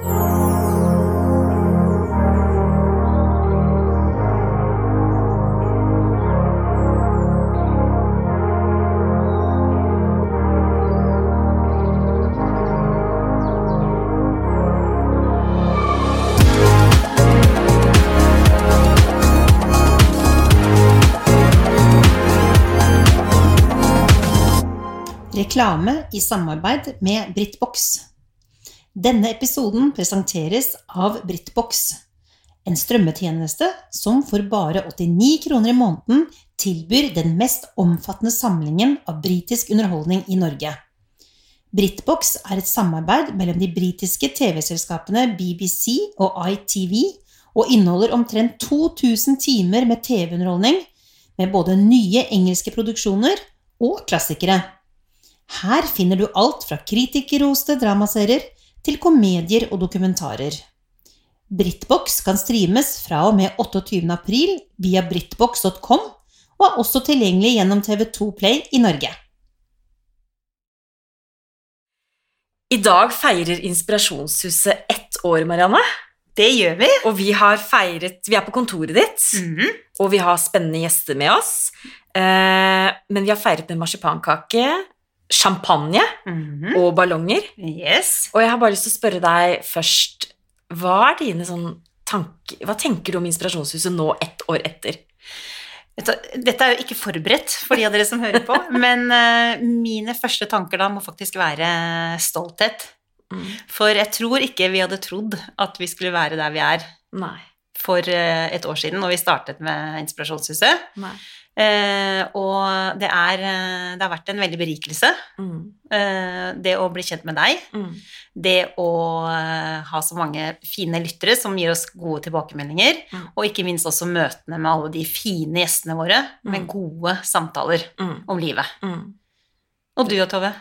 Reklame i samarbeid med BritBox. Denne episoden presenteres av BritBox, en strømmetjeneste som for bare 89 kroner i måneden tilbyr den mest omfattende samlingen av britisk underholdning i Norge. BritBox er et samarbeid mellom de britiske TV-selskapene BBC og ITV, og inneholder omtrent 2000 timer med TV-underholdning, med både nye engelske produksjoner og klassikere. Her finner du alt fra kritikerroste dramaserier til komedier og dokumentarer. Britbox kan streames fra og med 28. april via britbox.com, og er også tilgjengelig gjennom TV2 Play i Norge. I dag feirer Inspirasjonshuset ett år, Marianne. Det gjør vi. Og vi har feiret Vi er på kontoret ditt, Mhm. og vi har spennende gjester med oss. Eh, men vi har feiret med marsipankake, champagne Mhm. og ballonger. Yes. Og jeg har bare lyst til å spørre deg først Hva er dine sånn tanker Hva tenker du om Inspirasjonshuset nå ett år etter? Dette er jo ikke forberedt for de av dere som hører på, men eh, mine første tanker da må faktisk være stolthet. Mm. For jeg tror ikke vi hadde trodd at vi skulle være der vi er Nei. for eh, et år siden, når vi startet med Inspirasjonshuset. Nei. Eh, og det, er, eh, det har vært en veldig berikelse, Mm. eh, det å bli kjent med deg. Mm. Det å ha så mange fine lyttere som gir oss gode tilbakemeldinger, Mm. og ikke minst også møtene med alle de fine gjestene våre, med Mm. gode samtaler Mm. om livet. Mm. Og du og Tove?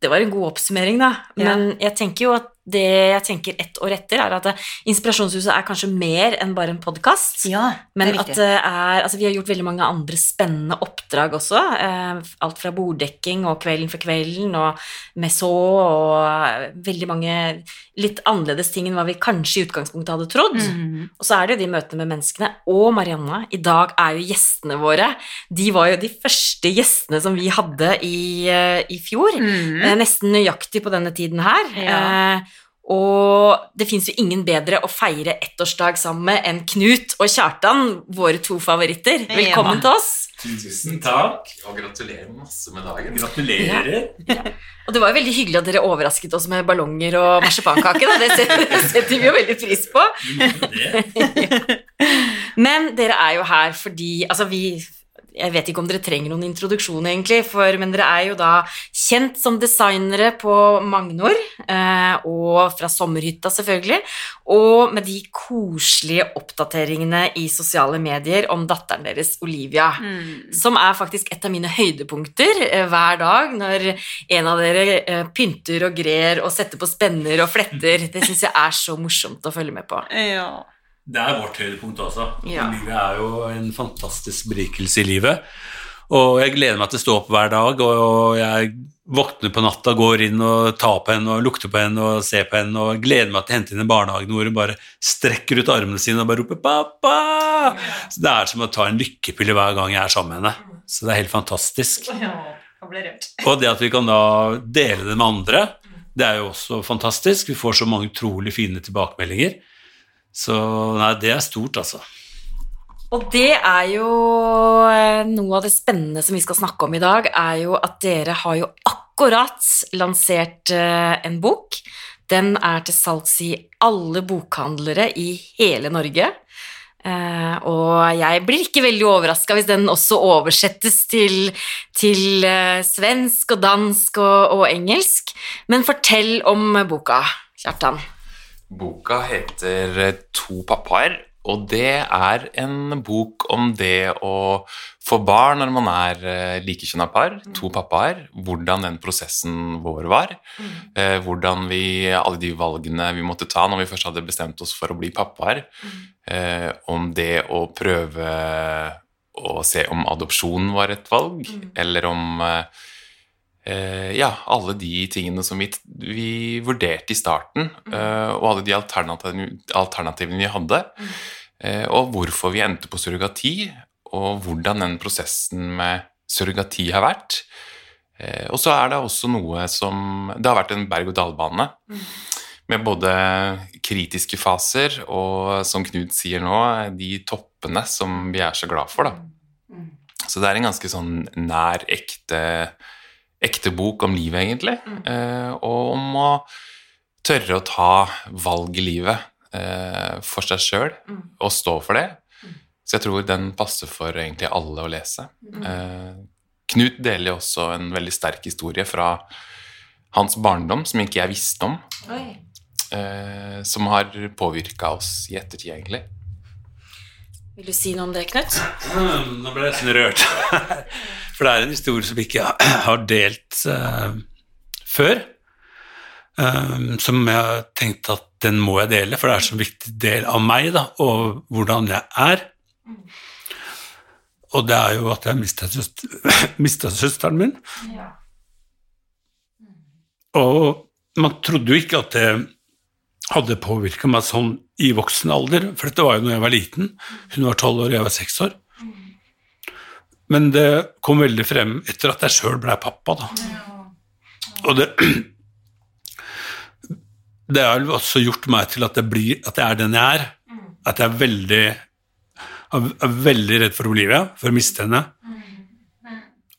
Det var en god oppsummering, da. Ja. Men jeg tenker jo at det jeg tenker ett år etter, er at Inspirasjonshuset er kanskje mer enn bare en podkast. Ja, Men at det er Altså, vi har gjort veldig mange andre spennende oppdrag også. Eh, alt fra borddekking og Kvelden for kvelden og Messå og veldig mange litt annerledes ting enn hva vi kanskje i utgangspunktet hadde trodd. Mhm. Og så er det jo de møtene med menneskene. Og Marianne, i dag er jo gjestene våre De var jo de første gjestene som vi hadde i, eh, i fjor. Eh, Nesten nøyaktig på denne tiden her. Ja. Eh, og det fins jo ingen bedre å feire ettårsdag sammen med enn Knut og Kjartan, våre to favoritter. Velkommen til oss. Tusen takk, og gratulerer masse med dagen. Gratulerer. Og det var jo veldig hyggelig at dere overrasket oss med ballonger og marsipankake. Det setter, setter vi jo veldig pris på. Men dere er jo her fordi Altså, vi jeg vet ikke om dere trenger noen introduksjon, egentlig, for, men dere er jo da kjent som designere på Magnor, eh, og fra Sommerhytta, selvfølgelig, og med de koselige oppdateringene i sosiale medier om datteren deres, Olivia. mm. Som er faktisk et av mine høydepunkter eh, hver dag, når en av dere eh, pynter og grer og setter på spenner og fletter. Det syns jeg er så morsomt å følge med på. Ja. Det er vårt høydepunkt også. Ja. Livet er jo en fantastisk berikelse i livet. Og jeg gleder meg til å stå opp hver dag, og jeg våkner på natta, går inn og tar på henne og lukter på henne og ser på henne og gleder meg til å hente henne i barnehagen hvor hun bare strekker ut armene sine og bare roper 'pappa'. Så Det er som å ta en lykkepille hver gang jeg er sammen med henne. Så det er helt fantastisk. Og det at vi kan da dele det med andre, det er jo også fantastisk. Vi får så mange utrolig fine tilbakemeldinger. Så nei, det er stort, altså. Og det er jo eh, noe av det spennende som vi skal snakke om i dag, er jo at dere har jo akkurat lansert eh, en bok. Den er til salgs i alle bokhandlere i hele Norge. Eh, og jeg blir ikke veldig overraska hvis den også oversettes til, til svensk og dansk og, og engelsk. Men fortell om boka, Kjartan. Boka heter To pappaer, og det er en bok om det å få barn når man er eh, likekjønna par, to pappaer, hvordan den prosessen vår var. eh, Hvordan vi, alle de valgene vi måtte ta når vi først hadde bestemt oss for å bli pappaer. eh, Om det å prøve å se om adopsjon var et valg, eller om ja, alle de tingene som vi, vi vurderte i starten, eh, og alle de alternativene, vi hadde, eh, og hvorfor vi endte på surrogati, og hvordan den prosessen med surrogati har vært. Eh, og så er det også noe som Det har vært en berg-og-dal-bane med både kritiske faser og, som Knut sier nå, de toppene som vi er så glad for, da. Så det er en ganske sånn nær, ekte, ekte bok om livet, egentlig. Eh, og om å tørre å ta valg i livet eh, for seg sjøl, og stå for det. Så jeg tror den passer for egentlig alle å lese. Eh, Knut deler jo også en veldig sterk historie fra hans barndom, som ikke jeg visste om, eh, som har påvirka oss i ettertid, egentlig. Vil du si noe om det, Knut? Nå ble jeg nesten rørt. For det er en historie som vi ikke har delt uh, før. Um, som jeg har tenkt at den må jeg dele, for det er så viktig del av meg, da, og hvordan jeg er. Og det er jo at jeg mista søster, søsteren min. Og man trodde jo ikke at det hadde påvirka meg sånn i voksen alder, for dette var jo når jeg var liten. Hun var tolv år, og jeg var seks år. Men det kom veldig frem etter at jeg sjøl blei pappa, da. Og det Det har også gjort meg til at jeg, blir, at jeg er den jeg er. At jeg er veldig er veldig redd for Olivia, for å miste henne.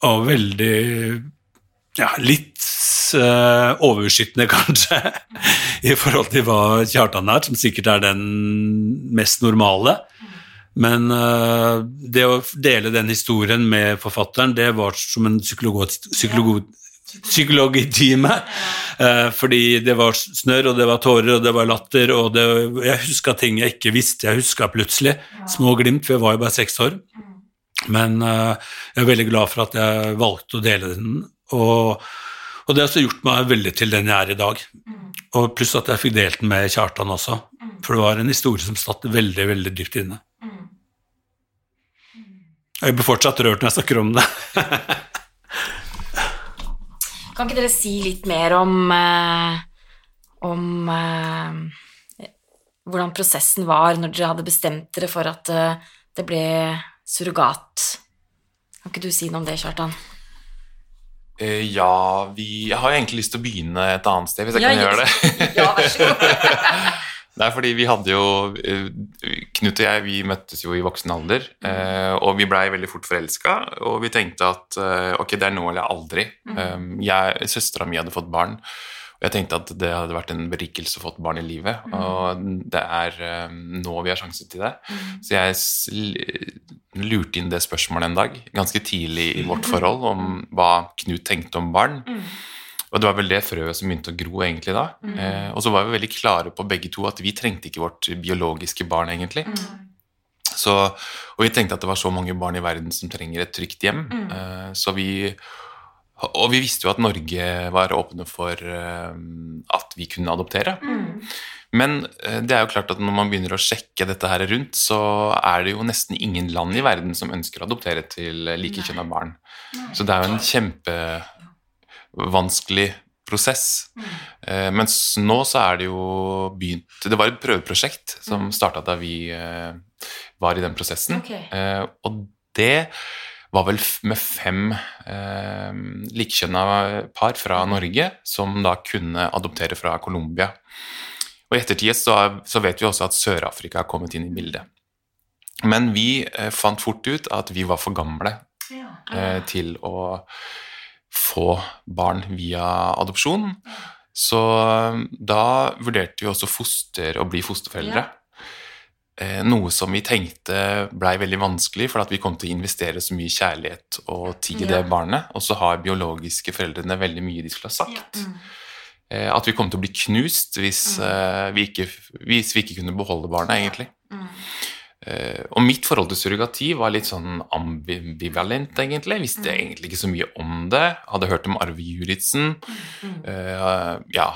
Og veldig ja, litt uh, overbeskyttende, kanskje, i forhold til hva Kjartan er, som sikkert er den mest normale. Men uh, det å dele den historien med forfatteren, det var som en psykolog, psykolog, psykologitime. Uh, fordi det var snørr, og det var tårer, og det var latter, og det, jeg huska ting jeg ikke visste. Jeg huska plutselig små glimt, for jeg var jo bare seks år. Men uh, jeg er veldig glad for at jeg valgte å dele den. Og, og det har også gjort meg veldig til den jeg er i dag. Og pluss at jeg fikk delt den med Kjartan også. For det var en historie som satt veldig, veldig dypt inne. Jeg blir fortsatt rørt når jeg snakker om det. Kan ikke dere si litt mer om, eh, om eh, hvordan prosessen var når dere hadde bestemt dere for at eh, det ble surrogat? Kan ikke du si noe om det, Kjartan? Eh, ja, vi Jeg har egentlig lyst til å begynne et annet sted, hvis jeg Ja, kan gjøre det. Ja, vær så god. Det er fordi vi hadde jo eh, Knut og jeg vi møttes jo i voksen alder, eh, og vi blei veldig fort forelska. Og vi tenkte at eh, ok, det er nå eller aldri. Um, jeg, Søstera mi hadde fått barn, og jeg tenkte at det hadde vært en berikelse å få et barn i livet. Og det er eh, nå vi har sjansen til det. Så jeg lurte inn det spørsmålet en dag, ganske tidlig i vårt forhold, om hva Knut tenkte om barn. Og det var vel det frøet som begynte å gro egentlig da. Eh, og så var vi veldig klare på begge to at vi trengte ikke vårt biologiske barn egentlig. Så, og vi tenkte at det var så mange barn i verden som trenger et trygt hjem. Eh, så vi Og vi visste jo at Norge var åpne for eh, at vi kunne adoptere. Men eh, det er jo klart at når man begynner å sjekke dette her rundt, så er det jo nesten ingen land i verden som ønsker å adoptere til likekjønna barn. Så det er jo en kjempevanskelig prosess. Mm. mens nå så er det jo begynt Det var et prøveprosjekt som starta da vi eh, var i den prosessen. Ok. Eh, og det var vel med fem eh, likekjønna par fra Norge som da kunne adoptere fra Colombia. Og i ettertid så, så vet vi også at Sør-Afrika har kommet inn i bildet. Men vi eh, fant fort ut at vi var for gamle eh, til å få barn via adopsjon. Så eh, da vurderte vi også foster å bli fosterforeldre. Ja. Noe som vi tenkte blei veldig vanskelig, for at vi kom til å investere så mye kjærlighet og tid i Ja. det barnet, og så har biologiske foreldrene veldig mye de skulle ha sagt. Eh, At vi kom til å bli knust hvis, mm. vi, ikke, hvis vi ikke kunne beholde barnet, egentlig. Eh, og mitt forhold til surrogati var litt sånn ambivalent, egentlig. Jeg visste egentlig ikke så mye om det. Hadde hørt om Arve Juritzen. Uh, ja.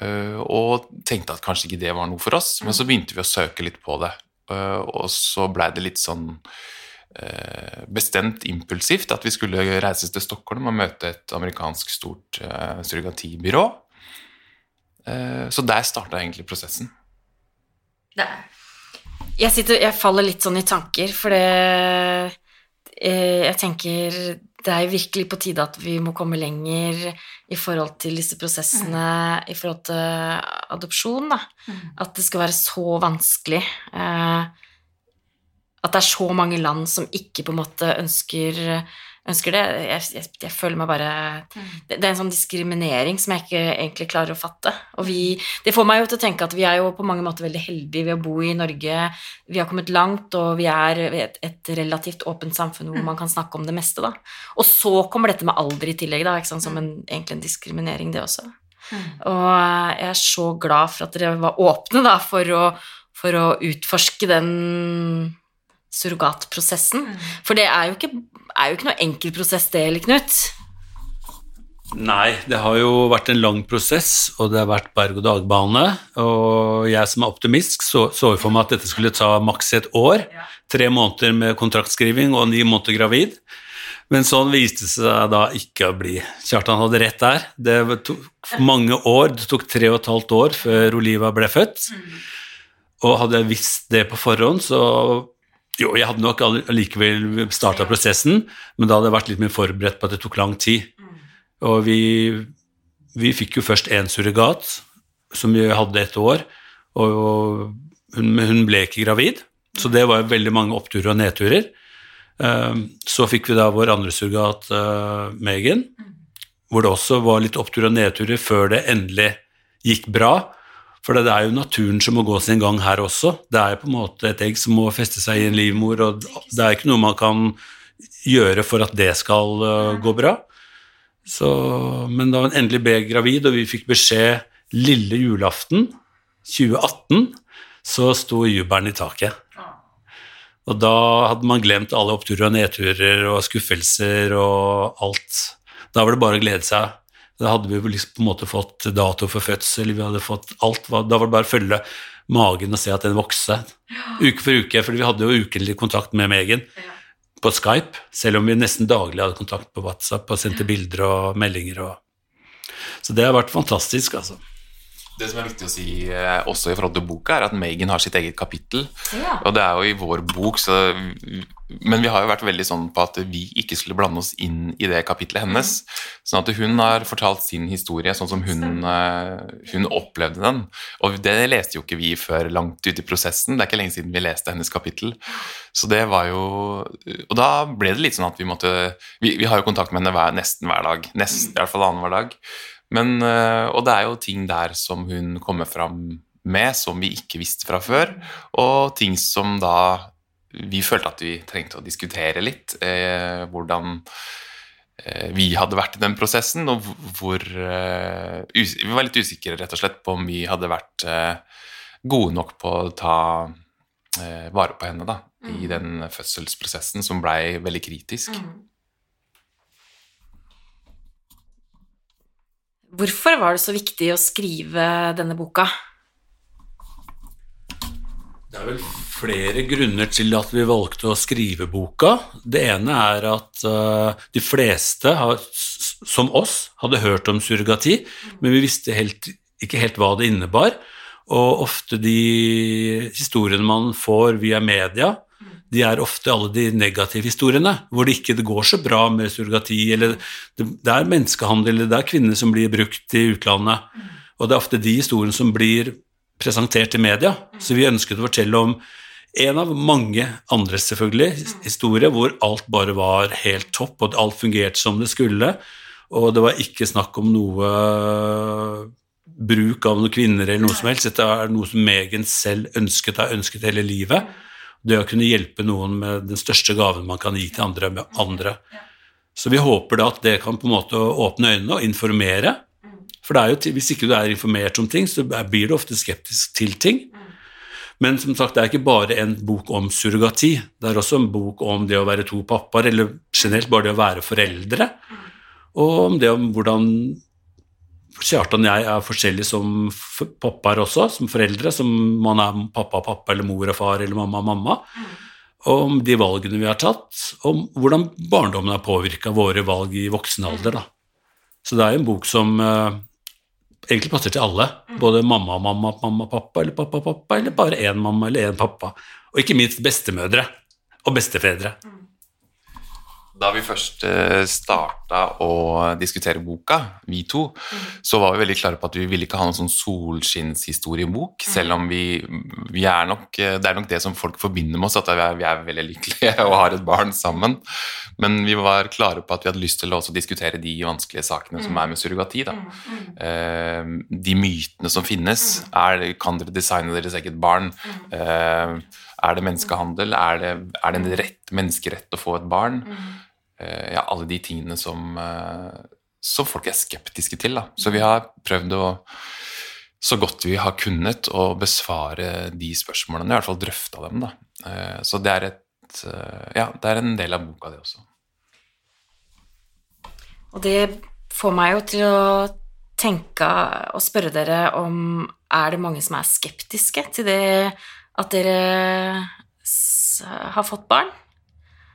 Uh, og tenkte at kanskje ikke det var noe for oss. Men så begynte vi å søke litt på det. Uh, og så blei det litt sånn eh, bestemt impulsivt at vi skulle reises til Stockholm og møte et amerikansk stort eh, surrogatibyrå. Eh, så der starta egentlig prosessen. Jeg, sitter, jeg faller litt sånn i tanker, for det eh, Jeg tenker det er virkelig på tide at vi må komme lenger i forhold til disse prosessene i forhold til adopsjon. Da. At det skal være så vanskelig. Eh, at det er så mange land som ikke på en måte ønsker, ønsker det. Jeg, jeg, jeg føler meg bare det, det er en sånn diskriminering som jeg ikke egentlig klarer å fatte. Og vi, det får meg jo til å tenke at vi er jo på mange måter veldig heldige ved å bo i Norge. Vi har kommet langt, og vi er et, et relativt åpent samfunn hvor man kan snakke om det meste, da. Og så kommer dette med alder i tillegg, da, som en, egentlig en diskriminering, det også. Og jeg er så glad for at dere var åpne da, for å, for å utforske den surrogatprosessen. For det er jo ikke, er jo ikke noe enkel prosess, det, eller Knut? Nei, det har jo vært en lang prosess, og det har vært berg-og-dal-bane. Og jeg som er optimist, så, så for meg at dette skulle ta maks et år. Tre måneder med kontraktskriving og ni måneder gravid. Men sånn viste det seg da ikke å bli. Kjartan hadde rett der. Det tok mange år, det tok tre og et halvt år før Oliva ble født. Og hadde jeg visst det på forhånd, så jo, jeg hadde nok allikevel starta prosessen, men da hadde jeg vært litt mer forberedt på at det tok lang tid. Og vi, vi fikk jo først én surrogat, som vi hadde et år, og hun, hun ble ikke gravid, så det var veldig mange oppturer og nedturer. Um, Så fikk vi da vår andre surrogat, uh, Megan, hvor det også var litt oppturer og nedturer før det endelig gikk bra. For det er jo naturen som må gå sin gang her også. Det er på en måte et egg som må feste seg i en livmor, og det er ikke noe man kan gjøre for at det skal uh, gå bra. Så, men da hun endelig ble gravid, og vi fikk beskjed lille julaften 2018, så sto jubelen i taket. Og da hadde man glemt alle oppturer og nedturer og skuffelser og alt. Da var det bare å glede seg. Da hadde vi liksom på en måte fått dato for fødsel, vi hadde fått alt. Da var det bare å følge magen og se at den vokste. Uke for uke, for vi hadde jo ukentlig kontakt med Megan på Skype, selv om vi nesten daglig hadde kontakt på WhatsApp og sendte bilder og meldinger. Og... Så det har vært fantastisk, altså. Det som er viktig å si eh, også i forhold til boka, er at Megan har sitt eget kapittel. Ja. Og det er jo i vår bok, så, men vi har jo vært veldig sånn på at vi ikke skulle blande oss inn i det kapitlet hennes. Sånn at hun har fortalt sin historie sånn som hun, eh, hun opplevde den. Og det leste jo ikke vi før langt ute i prosessen. Det er ikke lenge siden vi leste hennes kapittel. Så det var jo Og da ble det litt sånn at vi måtte Vi, vi har jo kontakt med henne hver, nesten hver dag. Nest, I hvert fall annenhver dag. Men, øh, og det er jo ting der som hun kommer fram med som vi ikke visste fra før, og ting som da vi følte at vi trengte å diskutere litt. Eh, hvordan eh, vi hadde vært i den prosessen, og hvor eh, Vi var litt usikre rett og slett på om vi hadde vært eh, gode nok på å ta eh, vare på henne da, i den fødselsprosessen som blei veldig kritisk. Hvorfor var det så viktig å skrive denne boka? Det er vel flere grunner til at vi valgte å skrive boka. Det ene er at uh, de fleste, som oss, hadde hørt om surrogati, men vi visste helt, ikke helt hva det innebar. Og ofte de historiene man får via media, de er ofte alle de negative historiene, hvor det ikke går så bra med surrogati, eller det, er menneskehandel, eller det er kvinner som blir brukt i utlandet. Og det er ofte de historiene som blir presentert i media. Så vi ønsket å fortelle om en av mange andre selvfølgelig historier hvor alt bare var helt topp, og alt fungerte som det skulle. Og det var ikke snakk om noe bruk av noen kvinner eller noe som helst. Dette er noe som Megan selv ønsket, har ønsket hele livet. Det å kunne hjelpe noen med den største gaven man kan gi til andre. med andre. Så vi håper da at det kan på en måte åpne øynene og informere. For jo, hvis ikke du er informert om ting, så blir du ofte skeptisk til ting. Men som sagt, det er ikke bare en bok om surrogati. Det er også en bok om det å være to pappaer, eller generelt bare det å være foreldre. Og om det om hvordan Kjartan og jeg er forskjellige som pappaer også, som foreldre. Som man er pappa og pappa, eller mor og far, eller mamma og mamma. om de valgene vi har tatt, om hvordan barndommen har påvirka våre valg i voksen alder. Da. Så det er en bok som eh, egentlig passer til alle. Både mamma, mamma, mamma, pappa, eller pappa, pappa, eller bare én mamma eller én pappa. Og ikke minst bestemødre og bestefedre. Da vi først starta å diskutere boka, vi to, så var vi veldig klare på at vi ville ikke ha noen sånn solskinnshistoriebok, selv om vi, vi er nok Det er nok det som folk forbinder med oss, at vi er, vi er veldig lykkelige og har et barn sammen. Men vi var klare på at vi hadde lyst til å også diskutere de vanskelige sakene som er med surrogati. Da. Eh, de mytene som finnes. Er, kan dere designe deres eget barn? Eh, er det menneskehandel? Er det, er det en rett, menneskerett å få et barn? Eh, ja, alle de tingene som, eh, som folk er skeptiske til. Da. Så vi har prøvd å, så godt vi har kunnet, å besvare de spørsmålene, i hvert fall drøfta dem. Da. Eh, Så det er, et, ja, det er en del av boka, det også. Og det får meg jo til å tenke og spørre dere om er det mange som er skeptiske til det at dere har fått barn?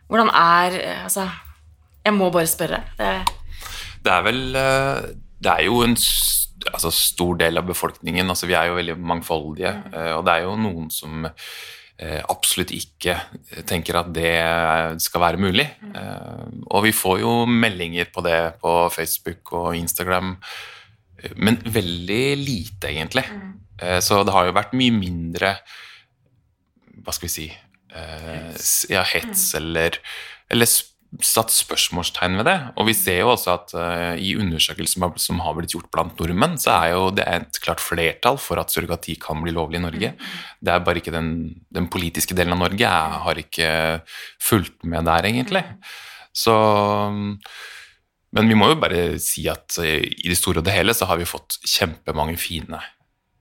Hvordan er Altså, jeg må bare spørre. Det, Det er vel eh, Det er jo en altså, stor del av befolkningen. Altså, vi er jo veldig mangfoldige, mm. og det er jo noen som eh, absolutt ikke tenker at det skal være mulig. Mm. Og vi får jo meldinger på det på Facebook og Instagram, eh, men veldig lite, egentlig. Mm. Så det har jo vært mye mindre Hva skal vi si eh, Ja, hets eller, eller s- satt spørsmålstegn ved det. Og vi ser jo også at uh, i undersøkelser som har, blitt gjort blant nordmenn, så er jo det et klart flertall for at surrogati kan bli lovlig i Norge. Det er bare ikke den, den politiske delen av Norge jeg har ikke fulgt med der, egentlig. Så Men vi må jo bare si at eh, i det store og det hele så har vi fått kjempemange fine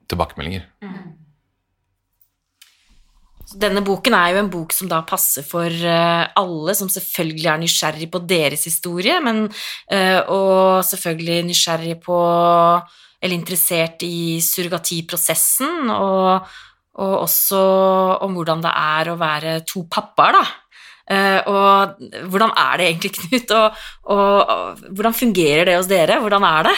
tilbakemeldinger. Denne boken er jo en bok som da passer for eh, alle som selvfølgelig er nysgjerrig på deres historie, men eh, og selvfølgelig nysgjerrig på eller interessert i surrogatiprosessen, og, og også om hvordan det er å være to pappaer, da. Eh, og hvordan er det egentlig, Knut, og, og, og hvordan fungerer det hos dere? Hvordan er det?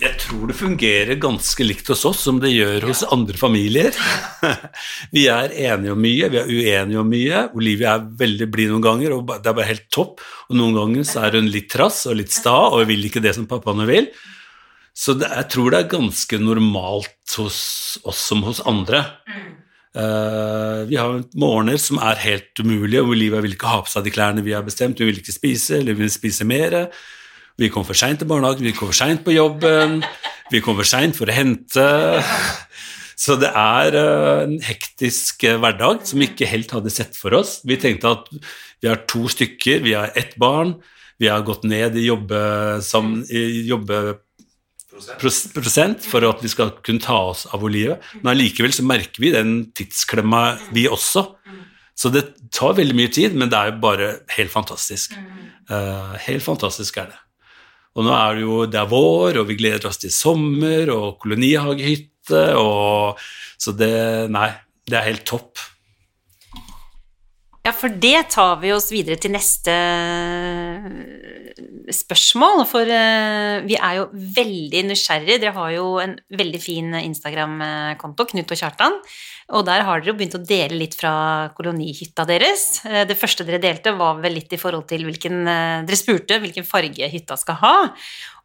Jeg tror det fungerer ganske likt hos oss som det gjør hos andre familier. vi er enige om mye, vi er uenige om mye. Olivia er veldig blid noen ganger, og det er bare helt topp. Og noen ganger så er hun litt trass og litt sta og vil ikke det som pappaene vil. Så det, jeg tror det er ganske normalt hos oss som hos andre. Uh, vi har morgener som er helt umulige, og Olivia vil ikke ha på seg de klærne vi har bestemt, hun vil ikke spise, eller hun vil spise mer. Vi kom for seint til barnehagen, vi kom for seint på jobben, vi kom for seint for å hente. Så det er eh, en hektisk eh, hverdag som vi ikke helt hadde sett for oss. Vi tenkte at vi har to stykker, vi har ett barn, vi har gått ned i jobbe, sam, i jobbe pros- prosent for at vi skal kunne ta oss av livet. Men allikevel så merker vi den tidsklemma, vi også. Så det tar veldig mye tid, men det er jo bare helt fantastisk. Eh, helt fantastisk er det. Og nå er det jo det er vår, og vi gleder oss til sommer og kolonihagehytte, og Så det Nei, det er helt topp. Ja, for det tar vi oss videre til neste spørsmål. For eh, vi er jo veldig nysgjerrige. Dere har jo en veldig fin Instagram-konto, Knut og Kjartan. Og der har dere jo begynt å dele litt fra kolonihytta deres. Eh, Det første dere delte, var vel litt i forhold til hvilken eh, Dere spurte hvilken farge hytta skal ha.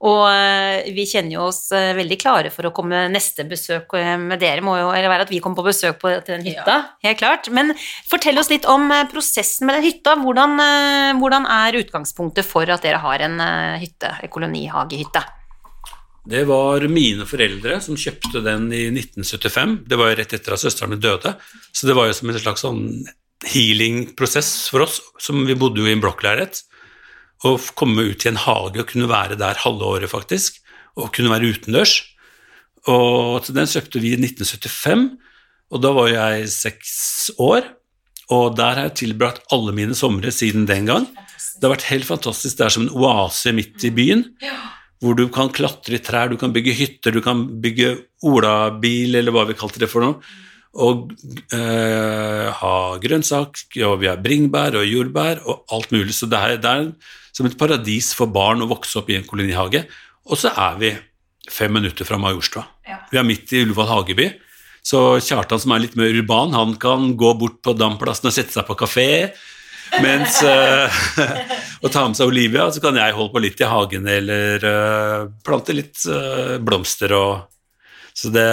Og eh, vi kjenner jo oss veldig klare for å komme neste besøk med dere. Må jo eller være at vi kommer på besøk på, til den hytta, helt klart. Men fortell oss litt om prosessen med den hytta. Hvordan, hvordan er utgangspunktet for at dere har en hytte, en kolonihagehytte? Det var mine foreldre som kjøpte den i 1975. Det var jo rett etter at søstrene døde, så det var jo som en slags sånn healing-prosess for oss, som vi bodde jo i en blokkleilighet. Å komme ut i en hage og kunne være der halve året, faktisk, og kunne være utendørs. Og den kjøpte vi i 1975, og da var jeg seks år. Og der har jeg tilbrakt alle mine somre siden den gang. Det har vært helt fantastisk. Det er som en oase midt i byen hvor du kan klatre i trær, du kan bygge hytter, du kan bygge olabil, eller hva vi kalte det for noe. og eh, ha grønnsak, og vi har bringebær og jordbær og alt mulig. Så det er, det er som et paradis for barn å vokse opp i en kolonihage. Og så er vi fem minutter fra Majorstua. Vi er midt i Ullevål hageby. Så Kjartan, som er litt mer urban, han kan gå bort på Damplassen og sette seg på kafé. Mens, uh, å ta med seg Olivia, så kan jeg holde på litt i hagen eller uh, plante litt uh, blomster. Og, så det,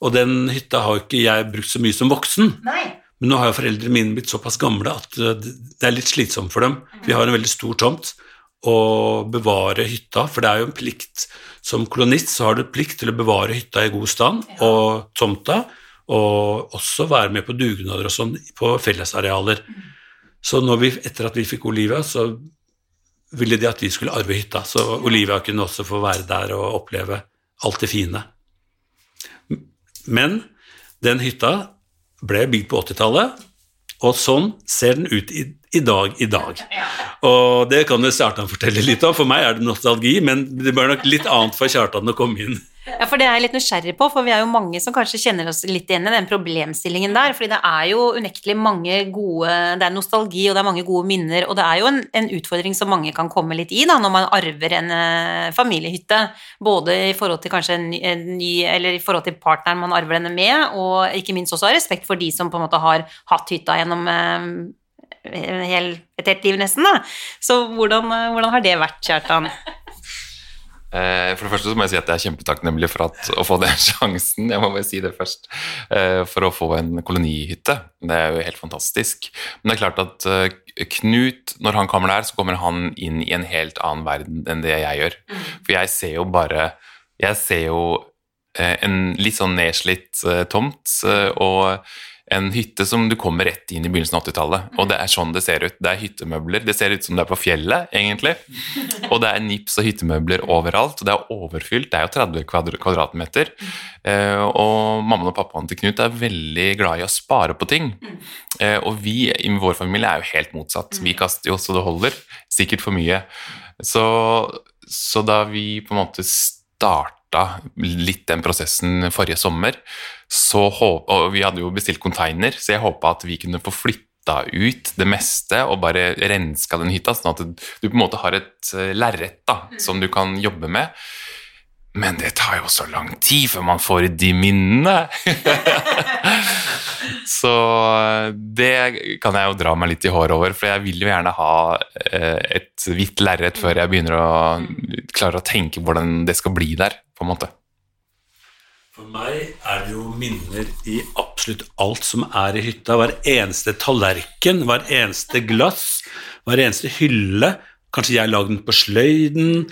og den hytta har ikke jeg brukt så mye som voksen. Men nå har jo foreldrene mine blitt såpass gamle at det er litt slitsomt for dem. Vi har en veldig stor tomt å bevare hytta, for det er jo en plikt som kolonist så har du plikt til å bevare hytta i god stand og tomta, og også være med på dugnader og sånn på fellesarealer. Så vi, etter at vi fikk Olivia, så ville de at vi skulle arve hytta, så Olivia kunne også få være der og oppleve alt det fine. Men den hytta ble bygd på 80-tallet, og sånn ser den ut i, i dag i dag. Og det kan jo Kjartan fortelle litt om. For meg er det nostalgi, men det blir nok litt annet for Kjartan å komme inn. Ja, for det er jeg litt nysgjerrig på, for vi er jo mange som kanskje kjenner oss litt igjen i den problemstillingen der. fordi det er jo unektelig mange gode Det er nostalgi, og det er mange gode minner, og det er jo en, en utfordring som mange kan komme litt i da, når man arver en uh, familiehytte. Både i forhold til kanskje en en ny, Eller i forhold til partneren man arver denne med, og ikke minst også av respekt for de som på en måte har hatt hytta gjennom uh, hel, et helt liv, nesten. da. Så hvordan, uh, hvordan har det vært, Kjartan? Eh, for det første så må jeg si at jeg er kjempetakknemlig for at, å få den sjansen. Jeg må bare si det først. Eh, for å få en kolonihytte. Det er jo helt fantastisk. Men det er klart at eh, Knut, når han kommer der, så kommer han inn i en helt annen verden enn det jeg gjør. For jeg ser jo bare Jeg ser jo en litt sånn nedslitt tomt. og en hytte som du kommer rett inn i begynnelsen av 80-tallet. Og det er sånn det ser ut. Det er hyttemøbler. Det ser ut som det er på fjellet, egentlig. Og det er nips og hyttemøbler overalt. Og det er overfylt. Det er jo 30 kvadratmeter. Eh, og mammaen og pappaen til Knut er veldig glad i å spare på ting. Eh, og vi i vår familie er jo helt motsatt. Vi kaster jo så det holder. Sikkert for mye. Så, så da vi på en måte starta litt den prosessen forrige sommer, så håp, og vi hadde jo bestilt container, så jeg håpa at vi kunne få flytta ut det meste og bare renska den hytta, sånn at du på en måte har et eh, lerret som du kan jobbe med. Men det tar jo så lang tid før man får de minnene! så det kan jeg jo dra meg litt i håret over, for jeg vil jo gjerne ha eh, et hvitt lerret før jeg begynner å klare å tenke hvordan det skal bli der, på en måte. For meg er det jo minner i absolutt alt som er i hytta. Hver eneste tallerken, hver eneste glass, hver eneste hylle. Kanskje jeg lagde den på sløyden.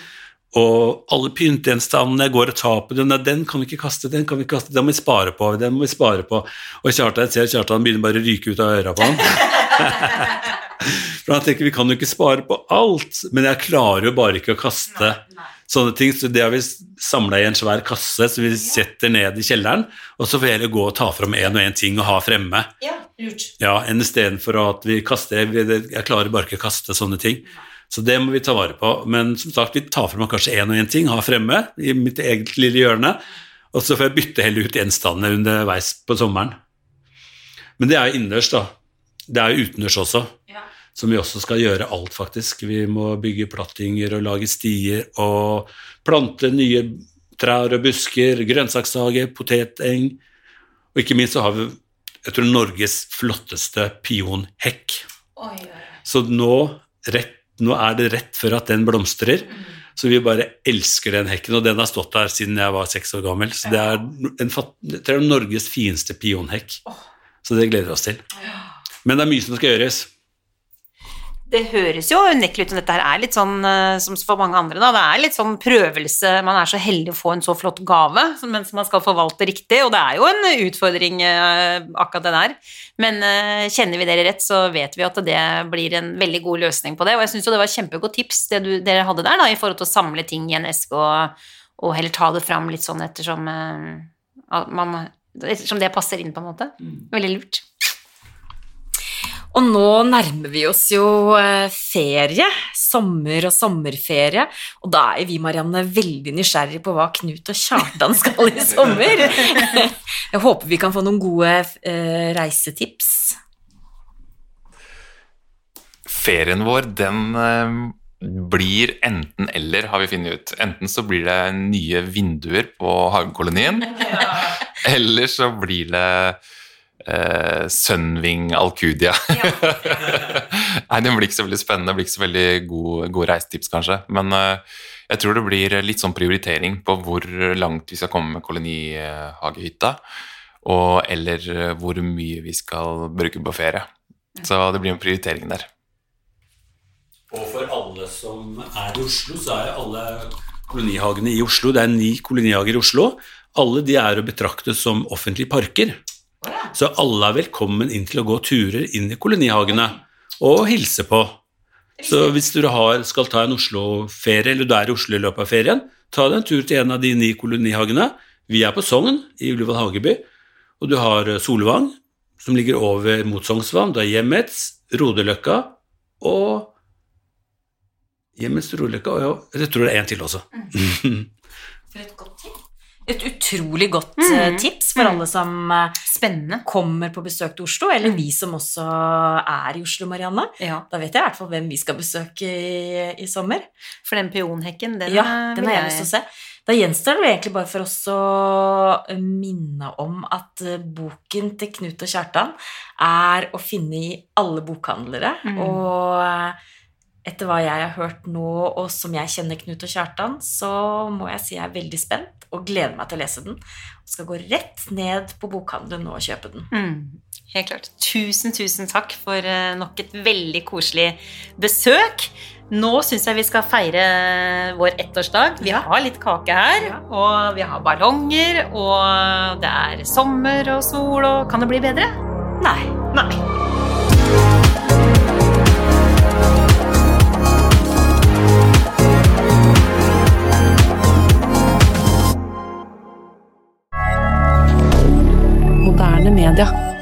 Og alle pyntegjenstandene jeg går og tar på den, den kan vi ikke kaste, den kan vi ikke kaste, den må vi spare på. den må vi spare på. Og Kjartan, ser Kjartan begynner bare å ryke ut av øra på han. For han tenker vi kan jo ikke spare på alt, men jeg klarer jo bare ikke å kaste. Nei, nei sånne ting. Så det har vi samla i en svær kasse som vi setter ned i kjelleren. Og så får jeg gå og ta fram én og én ting og ha fremme. Ja, lurt. Ja, Enn istedenfor at vi kaster Jeg klarer bare ikke å kaste sånne ting. Så det må vi ta vare på. Men som sagt, vi tar fram kanskje én og én ting, ha fremme i mitt eget lille hjørne. Og så får jeg bytte heller ut gjenstandene underveis på sommeren. Men det er jo innendørs, da. Det er jo utendørs også. Ja som vi også skal gjøre alt, faktisk. Vi må bygge plattinger og lage stier og plante nye trær og busker, grønnsakshage, poteteng. Og ikke minst så har vi jeg tror, Norges flotteste pionhekk. Så nå, rett, nå, er det rett før at den blomstrer. Mm. Så vi bare elsker den hekken, og den har stått der siden jeg var seks år gammel. Så det er, en, jeg tror Norges fineste pionhekk. Så det gleder vi oss til. Men det er mye som skal gjøres det høres jo unektelig ut som dette her er litt sånn eh, som for mange andre, da. Det er litt sånn prøvelse Man er så heldig å få en så flott gave, mens man skal forvalte riktig, og det er jo en utfordring, eh, akkurat det der. Men eh, kjenner vi dere rett, så vet vi at det blir en veldig god løsning på det. Og jeg syns jo det var kjempegodt tips det du, dere hadde der, da, i forhold til å samle ting i en eske og, og heller ta det fram litt sånn ettersom man, Ettersom det passer inn, på en måte. Mm. Veldig lurt. Og nå nærmer vi oss jo eh, ferie, sommer og sommerferie, og da er vi, Marianne, veldig nysgjerrig på hva Knut og Kjartan skal i sommer. Jeg håper vi kan få noen gode eh, reisetips. Ferien vår, den eh, blir enten-eller, har vi funnet ut. Enten så blir det nye vinduer på hagekolonien, eller så blir det eh, Sunwing Alcudia. Nei, den blir ikke så veldig spennende, det blir ikke så veldig gode, god reisetips, kanskje. Men eh, jeg tror det blir litt sånn prioritering på hvor langt vi skal komme med kolonihagehytta, og eller eh, hvor mye vi skal bruke på ferie. Så det blir en prioritering der. Og for alle som er i Oslo, så er alle kolonihagene i Oslo, det er ni kolonihager i Oslo, alle de er å betrakte som offentlige parker. Så alle er velkommen inn til å gå turer inn i kolonihagene og hilse på. Så hvis du har, skal ta en Oslo-ferie, eller du er i Oslo i løpet av ferien, ta deg en tur til en av de ni kolonihagene. Vi er på Sogn, i Ullevål Hageby, og du har Solvang, som ligger over mot Sognsvann. Du har Hjemmets, Rodeløkka og Hjemmets Rodeløkka, og jeg tror det er en til også. For et godt tips. Et utrolig godt mm. tips for alle som eh, Spennende. kommer på besøk til Oslo, eller vi som også er i Oslo, Marianne. Ja, Da vet jeg i hvert fall hvem vi skal besøke i, i sommer. for den peonhekken, den, ja, eh, den har jeg lyst til å se. Da gjenstår det egentlig bare for oss å eh, minne om at eh, boken til Knut og Kjartan er å finne i alle bokhandlere. Mm. Og eh, etter hva jeg har hørt nå, og som jeg kjenner Knut og Kjartan, så må jeg si jeg er veldig spent og gleder meg til å lese den. Og skal gå rett ned på bokhandelen og kjøpe den. Mm, helt klart. Tusen, tusen takk for eh, nok et veldig koselig besøk. Nå syns jeg vi skal feire vår ettårsdag. Vi har litt kake her, og vi har ballonger, og det er sommer og sol, og kan det bli bedre? Nei. Nei. Media.